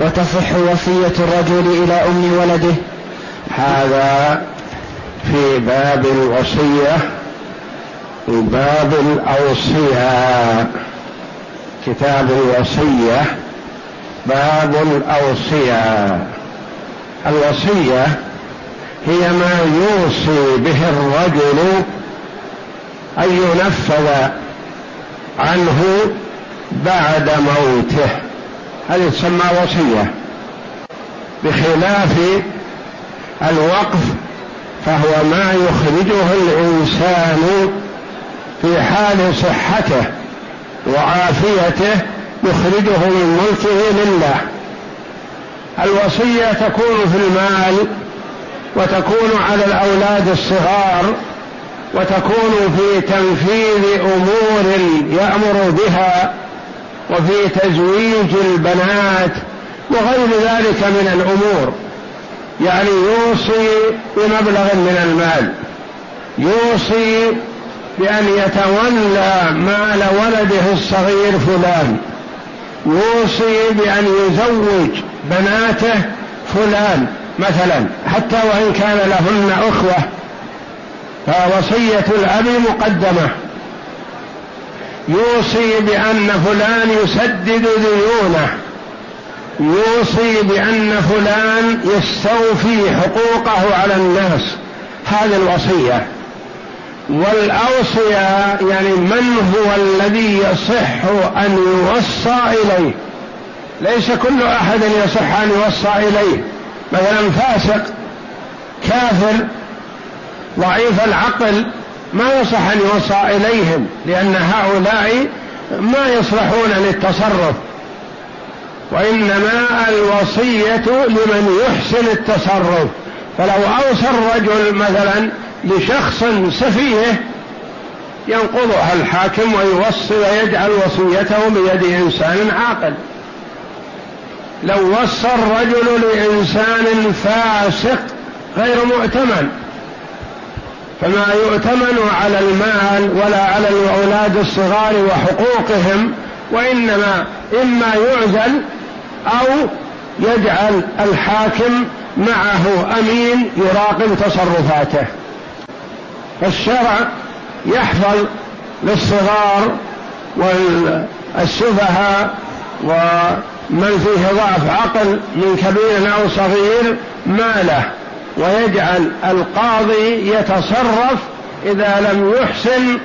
وتصح وصية الرجل إلى أم ولده. هذا في باب الوصية باب الأوصية. كتاب الوصية باب الأوصية. الوصية هي ما يوصي به الرجل أن ينفذ عنه بعد موته. هذه تسمى وصية. بخلاف الوقف فهو ما يخرجه الإنسان في حال صحته وعافيته يخرجه من ملكه لله. الوصية تكون في المال وتكون على الأولاد الصغار وتكون في تنفيذ أمور يأمر بها وفي تزويج البنات وغير ذلك من الأمور. يعني يوصي بمبلغ من المال. يوصي بأن يتولى مال ولده الصغير فلان. يوصي بأن يزوج بناته فلان مثلا. حتى وإن كان لهن أخوة فوصية الأب مقدمة. يوصي بأن فلان يسدد ديونه. يوصي بأن فلان يستوفي حقوقه على الناس. هذه الوصية. والأوصية يعني من هو الذي يصح أن يوصى إليه؟ ليس كل أحد يصح أن يوصى إليه. مثلا فاسق كافر ضعيف العقل ما يصح أن يوصى إليهم لأن هؤلاء ما يصلحون للتصرف. وإنما الوصية لمن يحسن التصرف. فلو أوصى الرجل مثلا لشخص سفيه ينقضها الحاكم ويوصي ويجعل وصيته بيد إنسان عاقل. لو وصى الرجل لإنسان فاسق غير مؤتمن فما يؤتمن على المال ولا على الأولاد الصغار وحقوقهم وإنما إما يعزل أو يجعل الحاكم معه أمين يراقب تصرفاته. فالشرع يحفظ للصغار والسفهاء ومن فيه ضعف عقل من كبير أو صغير ماله. ويجعل القاضي يتصرف إذا لم يحسن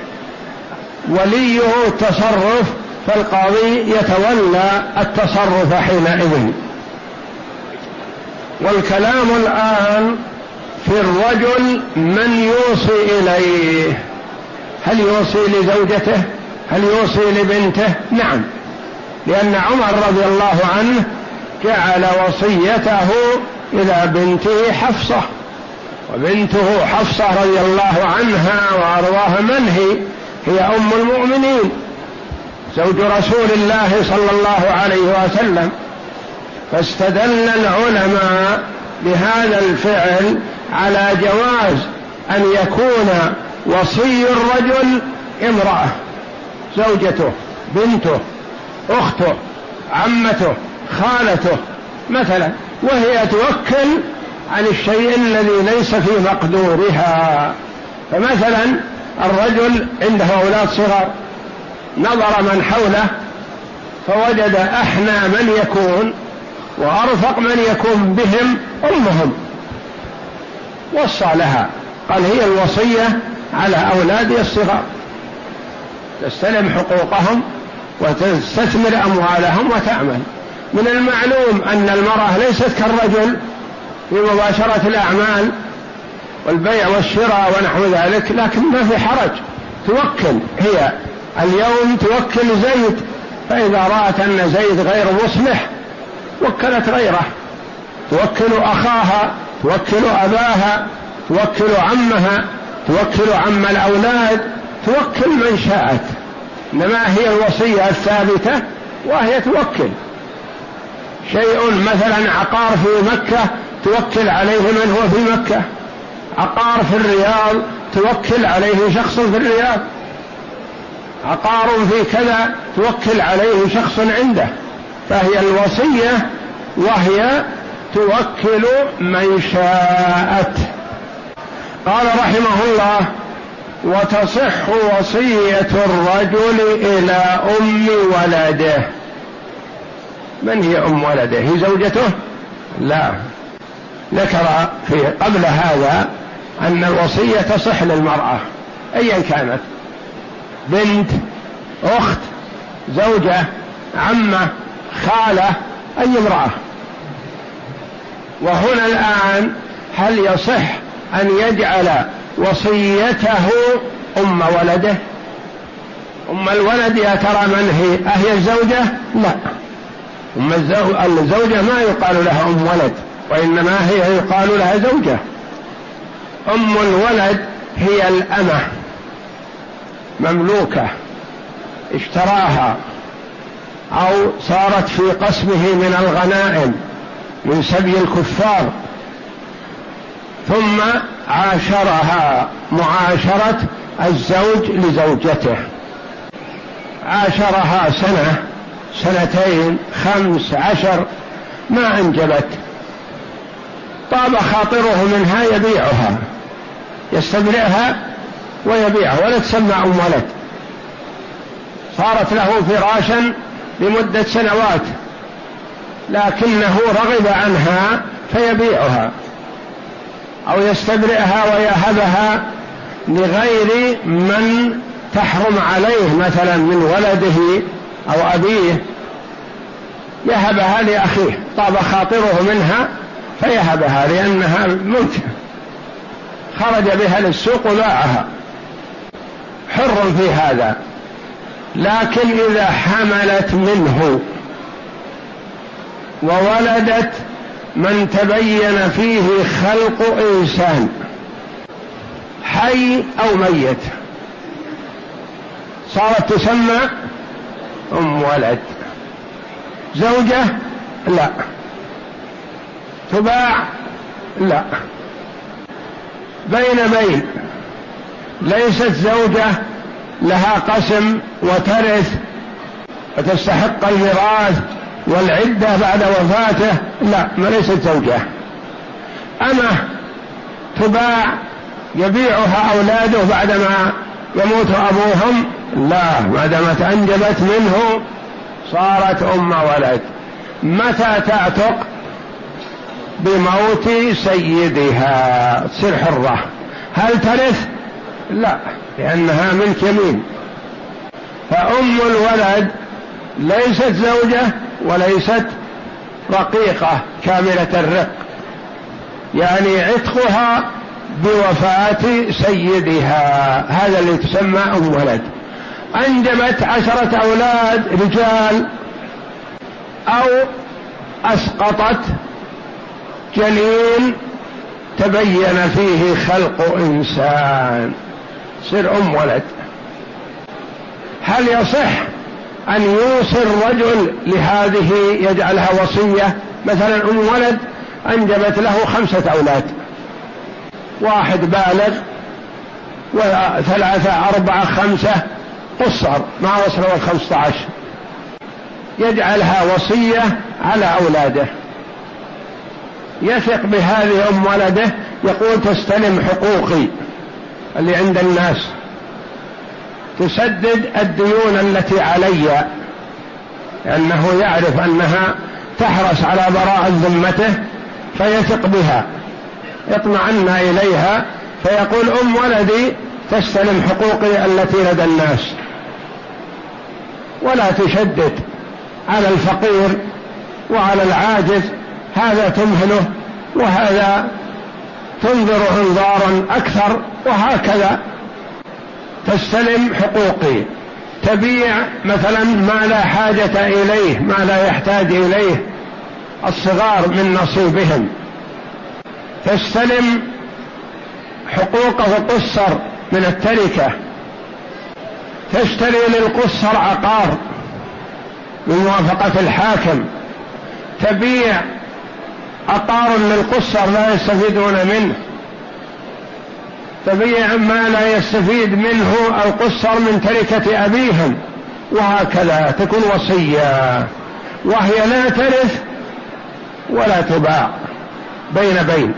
وليه التصرف فالقاضي يتولى التصرف حينئذ. والكلام الآن في الرجل من يوصي إليه. هل يوصي لزوجته؟ هل يوصي لبنته؟ نعم. لأن عمر رضي الله عنه جعل وصيته إلى بنته حفصة وبنته حفصة رضي الله عنها وأرضاها من هي؟ هي أم المؤمنين زوج رسول الله صلى الله عليه وسلم فاستدل العلماء بهذا الفعل على جواز أن يكون وصي الرجل امرأة زوجته بنته أخته عمته خالته مثلا وهي توكل عن الشيء الذي ليس في مقدورها. فمثلا الرجل عنده أولاد صغار نظر من حوله فوجد أحنى من يكون وأرفق من يكون بهم أمهم. وصى لها قال هي الوصية على أولادي الصغار. تستلم حقوقهم وتستثمر أموالهم وتعمل. من المعلوم أن المرأة ليست كالرجل في مباشرة الأعمال والبيع والشراء ونحو ذلك لكن ما في حرج. توكل هي. اليوم توكل زيد فإذا رأت أن زيد غير مصلح وكلت غيره. توكل أخاها توكل أباها توكل عمها توكل عم الأولاد توكل من شاءت. إنما هي الوصية الثابتة وهي توكل. شيء مثلا عقار في مكة توكل عليه من هو في مكة. عقار في الرياض توكل عليه شخص في الرياض عقار في كذا توكل عليه شخص عنده. فهي الوصية وهي توكل من شاءت. قال رحمه الله وتصح وصية الرجل إلى أم ولده. من هي أم ولده؟ هي زوجته؟ لا. ذكر في قبل هذا أن الوصية تصح للمرأة أيا كانت. بنت أخت زوجة عمة خالة أي امرأة. وهنا الآن هل يصح أن يجعل وصيته أم ولده؟ أم الولد يا ترى من هي؟ أهي الزوجة؟ لا. أم الزوجة ما يقال لها أم ولد وإنما هي يقال لها زوجة. أم الولد هي الأمة مملوكة اشتراها أو صارت في قسمه من الغنائم من سبي الكفار. ثم عاشرها معاشرة الزوج لزوجته. عاشرها سنة سنتين خمس عشر ما أنجبت. طاب خاطره منها يبيعها. يستبرئها ويبيعها ولا تسمى أم ولد. صارت له فراشا لمدة سنوات لكنه رغب عنها فيبيعها أو يستبرئها ويهبها لغير من تحرم عليه مثلا من ولده أو أبيه يهبها لأخيه طاب خاطره منها فيهبها لأنها ملك. خرج بها للسوق وباعها. حر في هذا. لكن إذا حملت منه وولدت من تبين فيه خلق إنسان حي أو ميت. صارت تسمى أم ولد زوجة؟ لا. تباع؟ لا. بين بين. ليست زوجة لها قسم وترث وتستحق الميراث والعدة بعد وفاته. لا ما ليست زوجة. أما تباع يبيعها أولاده بعدما يموت أبوهم لا ما دامت أنجبت منه صارت أم ولد. متى تعتق؟ بموت سيدها. تصير حرة. هل ترث؟ لا لأنها ملك يمين. فأم الولد ليست زوجة وليست رقيقة كاملة الرق. يعني عتقها بوفاة سيدها. هذا اللي تسمى أم ولد. أنجبت عشرة أولاد رجال أو أسقطت جنين تبين فيه خلق إنسان صير أم ولد. هل يصح أن يوصي الرجل لهذه يجعلها وصية؟ مثلا أم ولد أنجبت له خمسة أولاد. واحد بالغ وثلاثة أربعة خمسة قصر ما وصلوا الخمسة عشر. يجعلها وصية على أولاده. يثق بهذه أم ولده يقول تستلم حقوقي اللي عند الناس. تسدد الديون التي علي. لأنه يعرف أنها تحرص على براءة ذمته فيثق بها. اطمعن إليها فيقول أم ولدي تستلم حقوقي التي لدى الناس. ولا تشدد على الفقير وعلى العاجز هذا تمهله وهذا تنظر انظارا أكثر وهكذا. تستلم حقوقي. تبيع مثلا ما لا حاجة إليه ما لا يحتاج إليه الصغار من نصيبهم. تستلم حقوقه القصر. من التركة. تشتري للقصر عقار بموافقه الحاكم. تبيع عقار للقصر لا يستفيدون منه. تبيع ما لا يستفيد منه القصر من تركة أبيهم. وهكذا تكون وصية. وهي لا ترث ولا تباع. بين بين.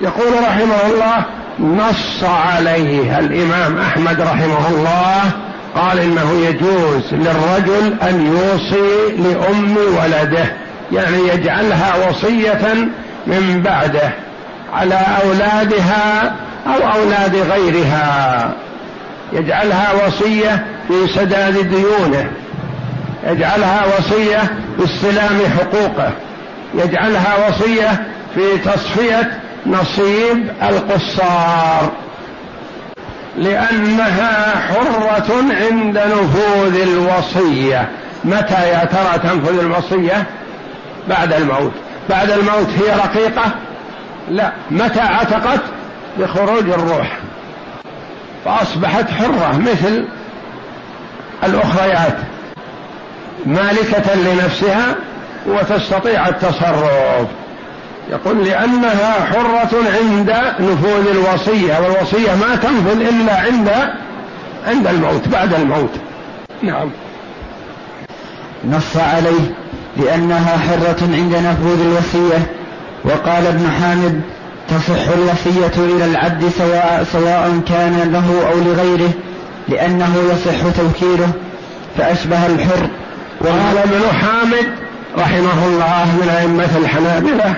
يقول رحمه الله نص عليه الإمام أحمد رحمه الله قال إنه يجوز للرجل أن يوصي لأم ولده يعني يجعلها وصية من بعده على أولادها أو أولاد غيرها. يجعلها وصية في سداد ديونه يجعلها وصية باستلام حقوقه يجعلها وصية في تصفية نصيب القصار لأنها حرة عند نفوذ الوصية. متى يا ترى تنفذ الوصية؟ بعد الموت. بعد الموت هي رقيقة؟ لا. متى عتقت؟ بخروج الروح. فأصبحت حرة مثل الأخريات. مالكة لنفسها وتستطيع التصرف. يقول لأنها حرة عند نفوذ الوصية والوصية ما تنفذ إلا عند عند الموت بعد الموت. نعم. نص عليه لأنها حرة عند نفوذ الوصية وقال ابن حامد تصح الوصية إلى العبد سواء, سواء كان له أو لغيره لأنه يصح توكيله فأشبه الحر. وقال ابن حامد رحمه الله من أئمة الحنابلة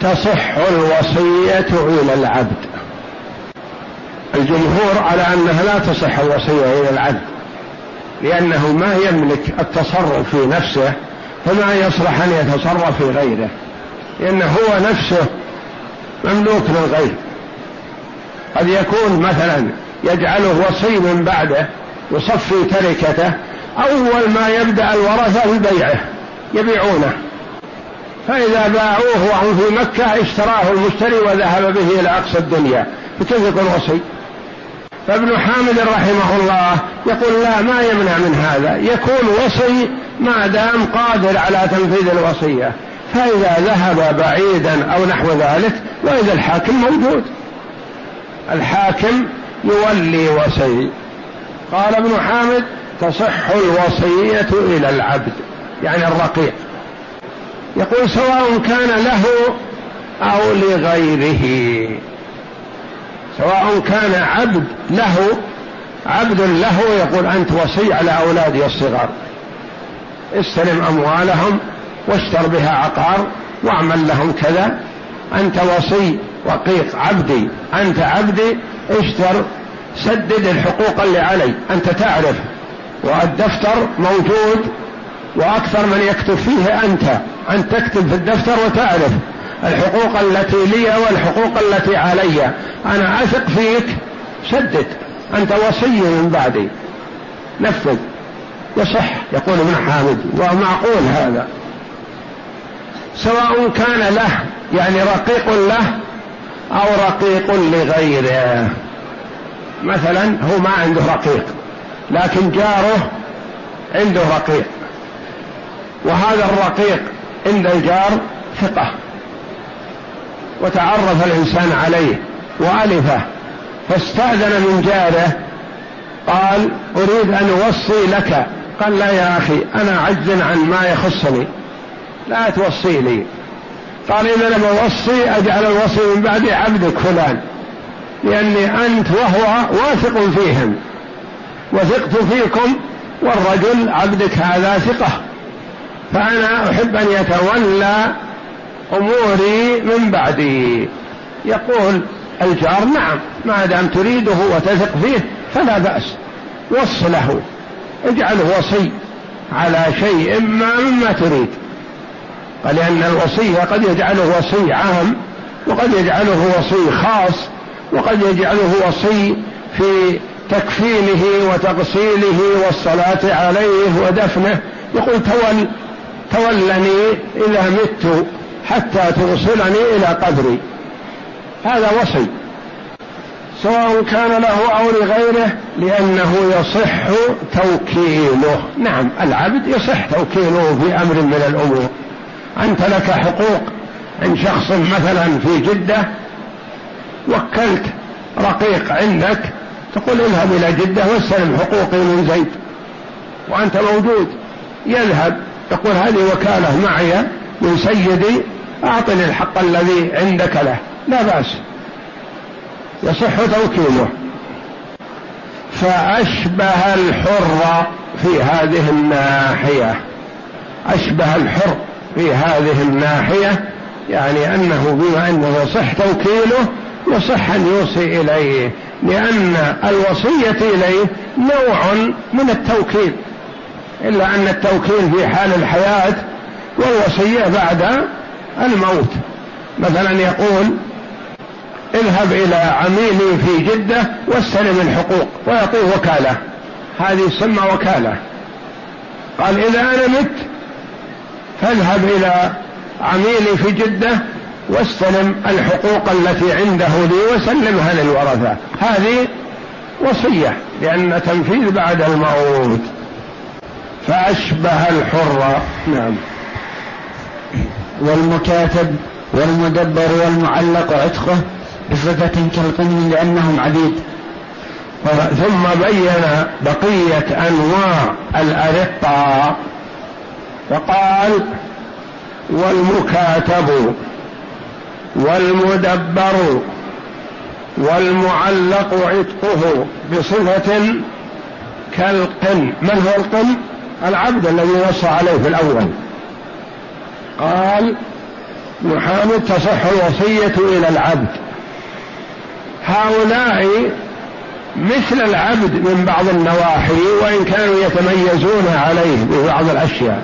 تصح الوصية إلى العبد. الجمهور على أنها لا تصح الوصية إلى العبد لأنه ما يملك التصرف في نفسه فما يصلح أن يتصرف في غيره لأنه هو نفسه مملوك للغير قد يكون مثلا يجعله وصي من بعده يصفي تركته أول ما يبدأ الورثة ببيعه يبيعونه. فإذا باعوه وهم في مكة اشتراه المشتري وذهب به إلى أقصى الدنيا. فكيف يكون وصي فابن حامد رحمه الله يقول لا ما يمنع من هذا. يكون وصي ما دام قادر على تنفيذ الوصية. فإذا ذهب بعيدا أو نحو ذلك وإذا الحاكم موجود. الحاكم يولي وصي. قال ابن حامد تصح الوصية إلى العبد يعني الرقيق. يقول سواء كان له أو لغيره. سواء كان عبد له عبد له يقول أنت وصي على أولادي الصغار. استلم أموالهم واشتر بها عقار واعمل لهم كذا. أنت وصي رقيق عبدي أنت عبدي اشتر سدد الحقوق اللي علي. أنت تعرف. والدفتر موجود وأكثر من يكتب فيه أنت أن تكتب في الدفتر وتعرف الحقوق التي لي والحقوق التي علي. أنا أثق فيك سدد. أنت وصي من بعدي. نفذ. يصح يقول ابن حامد. ومعقول هذا. سواء كان له يعني رقيق له أو رقيق لغيره. مثلا هو ما عنده رقيق لكن جاره عنده رقيق. وهذا الرقيق عند الجار ثقة وتعرف الإنسان عليه وألفه فاستأذن من جاره قال أريد أن أوصي لك. قال لا يا أخي أنا عجز عن ما يخصني لا توصي لي. قال إذا لم أوصي أجعل الوصي من بعد عبدك فلان لأني أنت وهو واثق فيهم وثقت فيكم والرجل عبدك هذا ثقة. فأنا أحب أن يتولى أموري من بعدي يقول الجار نعم ما دام تريده وتثق فيه فلا بأس وص له اجعله وصي على شيء ما مما تريد. لأن الوصية قد يجعله وصي عام وقد يجعله وصي خاص وقد يجعله وصي في تكفينه وتغسيله والصلاة عليه ودفنه. يقول تول تولني إذا مت حتى توصلني إلى قبري هذا وصي. سواء كان له أو لغيره لأنه يصح توكيله. نعم العبد يصح توكيله في أمر من الأمور. أنت لك حقوق. عند شخص مثلا في جدة وكلت رقيق عندك تقول اذهب إلى جدة واستلم حقوقي من زيد وأنت موجود. يذهب يقول هذه وكالة معي من سيدي أعطني الحق الذي عندك له. لا بأس. يصح توكيله فأشبه الحر في هذه الناحية. أشبه الحر في هذه الناحية يعني أنه بما أنه يصح توكيله يصح أن يوصي إليه لأن الوصية إليه نوع من التوكيل إلا أن التوكيل في حال الحياة والوصية بعد الموت. مثلا يقول اذهب إلى عميلي في جدة واستلم الحقوق ويعطيه وكالة. هذه تسمى وكالة. قال إذا أنا مت فاذهب إلى عميلي في جدة واستلم الحقوق التي عنده لي وسلمها للورثة. هذه وصية لأن تنفيذ بعد الموت. فأشبه الحر. نعم. والمكاتب والمدبر والمعلق عتقه بصفة كالقن لأنهم عبيد. ثم بين بقية أنواع الأرقة فقال والمكاتب والمدبر والمعلق عتقه بصفة كالقن. من هو القن؟ العبد الذي نص عليه في الأول. قال محامد تصح الوصية إلى العبد. هؤلاء مثل العبد من بعض النواحي وإن كانوا يتميزون عليه ببعض الأشياء.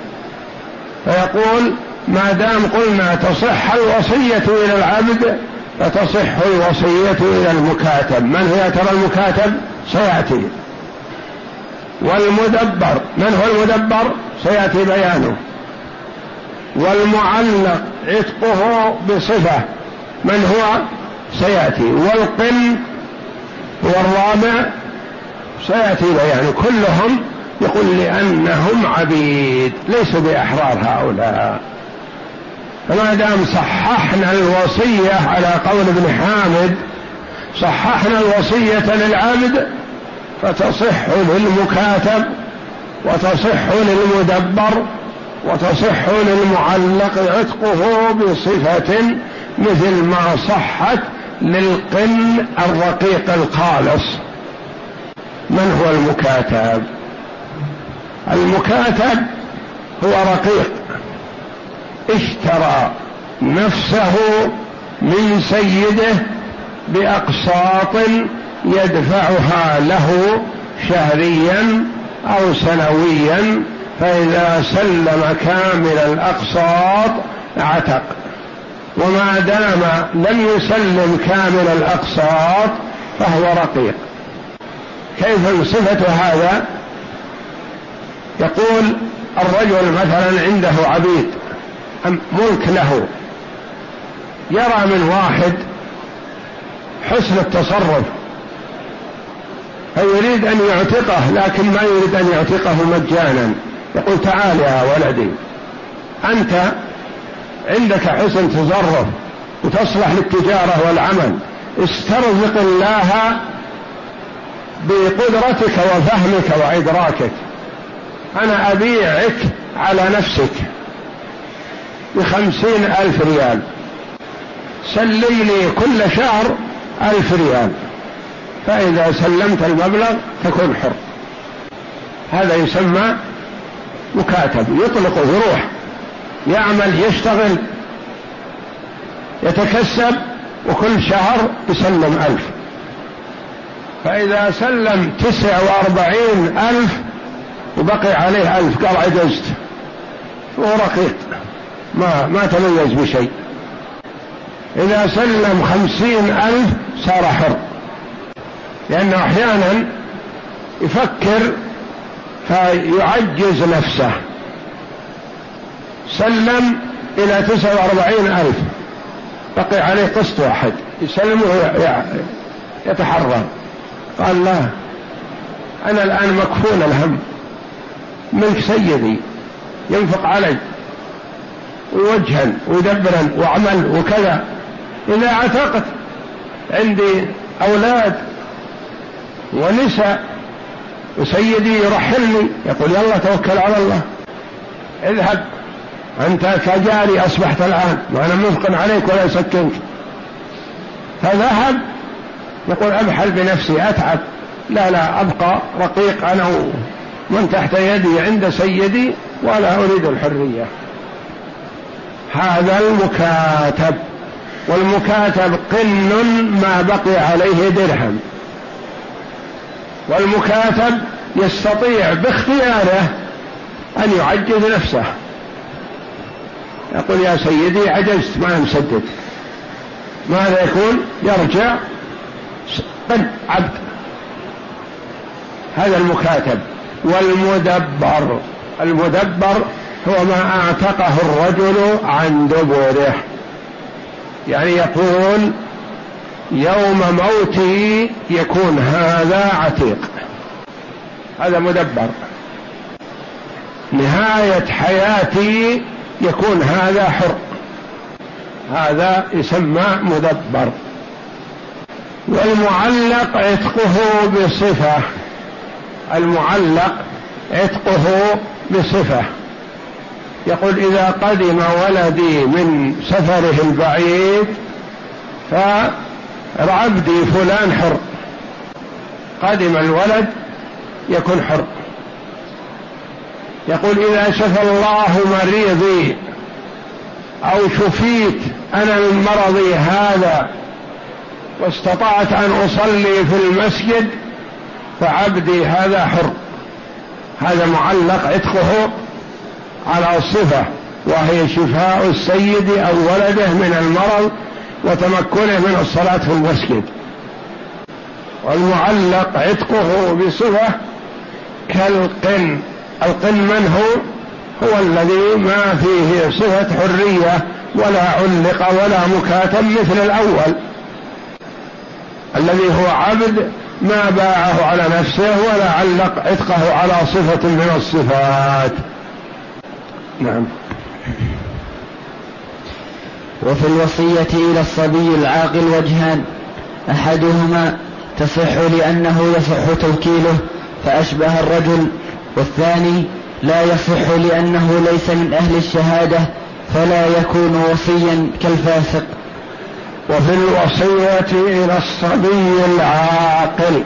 فيقول ما دام قلنا تصح الوصية إلى العبد فتصح الوصية إلى المكاتب. من هو ترى المكاتب؟ سيأتي. والمدبر من هو المدبر؟ سيأتي بيانه. والمعلق عتقه بصفة من هو؟ سيأتي. والقن هو الرابع سيأتي بيانه. كلهم يقول لأنهم عبيد ليسوا بأحرار هؤلاء. فما دام صححنا الوصية على قول ابن حامد صححنا الوصية للعبد فتصح للمكاتب وتصح للمدبر وتصح للمعلق عتقه بصفة مثل ما صحت للقن الرقيق الخالص. من هو المكاتب؟ المكاتب هو رقيق. اشترى نفسه من سيده بأقساط يدفعها له شهريا أو سنويا فإذا سلم كامل الأقساط عتق. وما دام لم يسلم كامل الأقساط فهو رقيق. كيف صفة هذا؟ يقول الرجل مثلا عنده عبيد ملك له يرى من واحد حسن التصرف. فيريد أن يعتقه لكن ما يريد أن يعتقه مجانا. يقول تعال يا ولدي أنت عندك حسن تصرف وتصلح للتجارة والعمل. استرزق الله بقدرتك وفهمك وإدراكك. أنا أبيعك على نفسك بخمسين ألف ريال. سلي لي كل شهر ألف ريال. فإذا سلمت المبلغ تكون حر. هذا يسمى مكاتب يطلق يروح يعمل يشتغل يتكسب وكل شهر يسلم ألف. فإذا سلم تسع وأربعين ألف وبقي عليه ألف قال عجزت. وهو رقيق ما ما تميز بشيء. إذا سلم خمسين ألف صار حر. لأنه أحيانا يفكر فيعجز نفسه. سلم إلى تسعة وأربعين ألف. بقي عليه قسط واحد. يسلمه يتحرر قال لا أنا الآن مكفول الهم. ملك سيدي ينفق علي. ويوجها ويدبرا وعمل وكذا. إذا عتقت عندي أولاد. ونساء وسيدي يرحلني يقول يلا توكل على الله. اذهب أنت كجاري أصبحت الآن وأنا منفق عليك ولا يسكنك. فذهب يقول أبحل بنفسي أتعب. لا لا أبقى رقيق أنا من تحت يدي عند سيدي ولا أريد الحرية. هذا المكاتب والمكاتب قن ما بقي عليه درهم. والمكاتب يستطيع باختياره أن يعجز نفسه. يقول يا سيدي عجزت ما مسدد ماذا يكون؟ يرجع قن عبد. هذا المكاتب. والمدبر. المدبر هو ما أعتقه الرجل عن دبره. يعني يقول يوم موتي يكون هذا عتيق. هذا مدبر. نهاية حياتي يكون هذا حر. هذا يسمى مدبر. والمعلق عتقه بصفة. المعلق عتقه بصفة. يقول إذا قدم ولدي من سفره البعيد فعبدي فلان حر. قدم الولد يكون حر. يقول إذا شفى الله مريضي أو شفيت أنا من مرضي هذا واستطعت أن أصلي في المسجد فعبدي هذا حر. هذا معلق عتقه على الصفة وهي شفاء السيد أو ولده من المرض وتمكنه من الصلاة في المسجد. والمعلق عتقه بصفة كالقن. القن من هو؟ هو الذي ما فيه صفة حرية ولا علق ولا مكاتب مثل الأول. الذي هو عبد ما باعه على نفسه ولا علق عتقه على صفة من الصفات. نعم. وفي الوصية إلى الصبي العاقل وجهان أحدهما تصح لأنه يصح توكيله فأشبه الرجل والثاني لا يصح لأنه ليس من أهل الشهادة فلا يكون وصيا كالفاسق. وفي الوصية إلى الصبي العاقل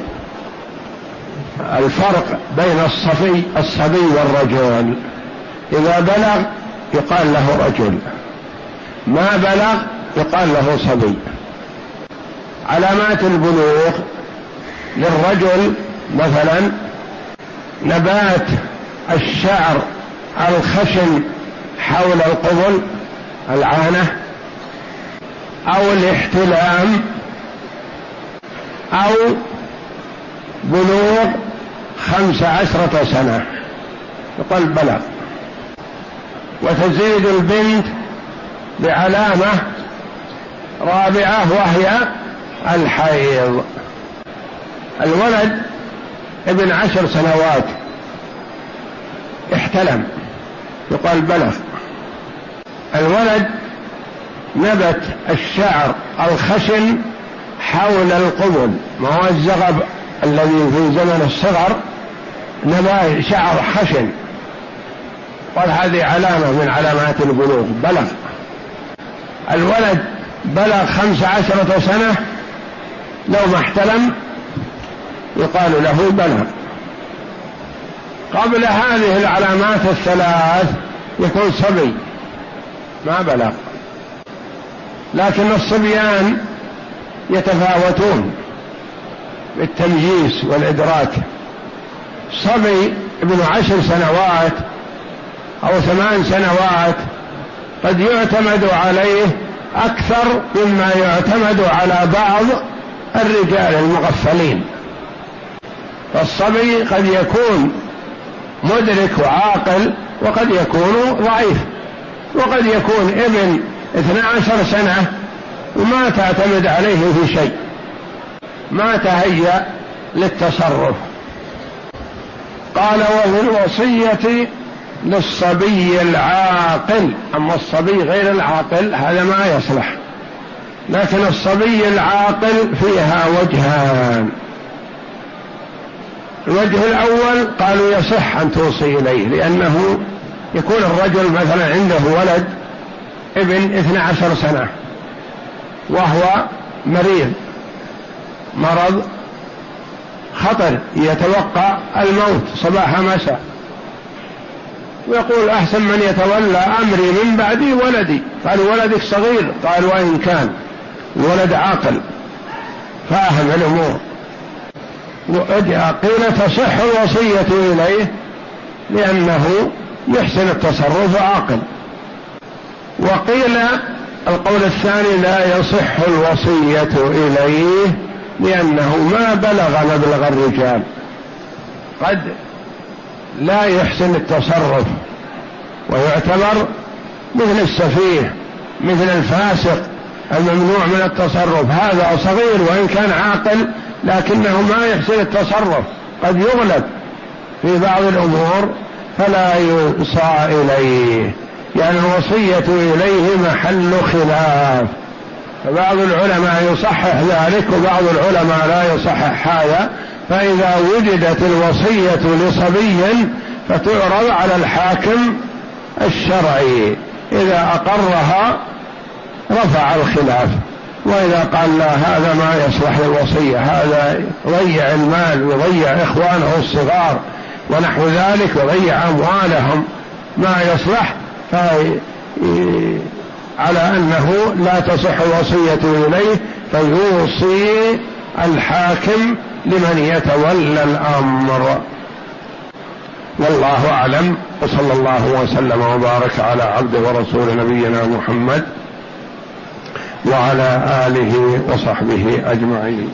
الفرق بين الصبي الصبي والرجل. إذا بلغ يقال له رجل. ما بلغ يقال له صبي. علامات البلوغ للرجل مثلا نبات الشعر الخشن حول القبل العانة أو الاحتلام أو بلوغ خمس عشرة سنة. يقال بلغ. وتزيد البنت بعلامة رابعة وهي الحيض. الولد ابن عشر سنوات. احتلم. يقال بلغ. الولد نبت الشعر الخشن حول القبل. ما هو الزغب الذي في زمن الصغر؟ نبات شعر خشن. قال هذه علامة من علامات البلوغ. بلغ. الولد بلغ خمس عشرة سنة لو ما احتلم يقال له بلغ. قبل هذه العلامات الثلاث يكون صبي ما بلغ. لكن الصبيان يتفاوتون بالتمييز والإدراك. صبي ابن عشر سنوات أو ثمان سنوات قد يعتمد عليه أكثر مما يعتمد على بعض الرجال المغفلين. فالصبي قد يكون مدرك وعاقل وقد يكون ضعيف وقد يكون ابن اثنا عشر سنة وما تعتمد عليه في شيء ما تهيأ للتصرف. قال وفي الوصية للصبي العاقل. أما الصبي غير العاقل هذا ما يصلح. لكن الصبي العاقل فيها وجهان. الوجه الأول قالوا يصح أن توصي إليه لأنه يكون الرجل مثلا عنده ولد ابن اثنى عشر سنة وهو مريض مرض خطر يتوقع الموت صباح مساء ويقول أحسن من يتولى أمري من بعدي ولدي. قال ولدك صغير. قال وإن كان ولد عاقل. فأهم الأمور. قيل تصح الوصية إليه لأنه يحسن التصرف عاقل. وقيل القول الثاني لا يصح الوصية إليه لأنه ما بلغ مبلغ الرجال. قد لا يحسن التصرف ويعتبر مثل السفيه مثل الفاسق الممنوع من التصرف. هذا صغير وإن كان عاقل لكنه ما يحسن التصرف قد يغلب في بعض الأمور فلا يوصى إليه يعني الوصية إليه محل خلاف. فبعض العلماء يصحح ذلك وبعض العلماء لا يصحح هذا. فإذا وجدت الوصية لصبي فتعرض على الحاكم الشرعي. إذا أقرها رفع الخلاف. وإذا قال لا هذا ما يصلح للوصية هذا يضيع المال ويضيع إخوانه الصغار ونحو ذلك ويضيع أموالهم. ما يصلح على أنه لا تصح الوصية إليه فيوصي الحاكم لمن يتولى الأمر. والله أعلم وصلى الله وسلم وبارك على عبد ورسول نبينا محمد وعلى آله وصحبه أجمعين.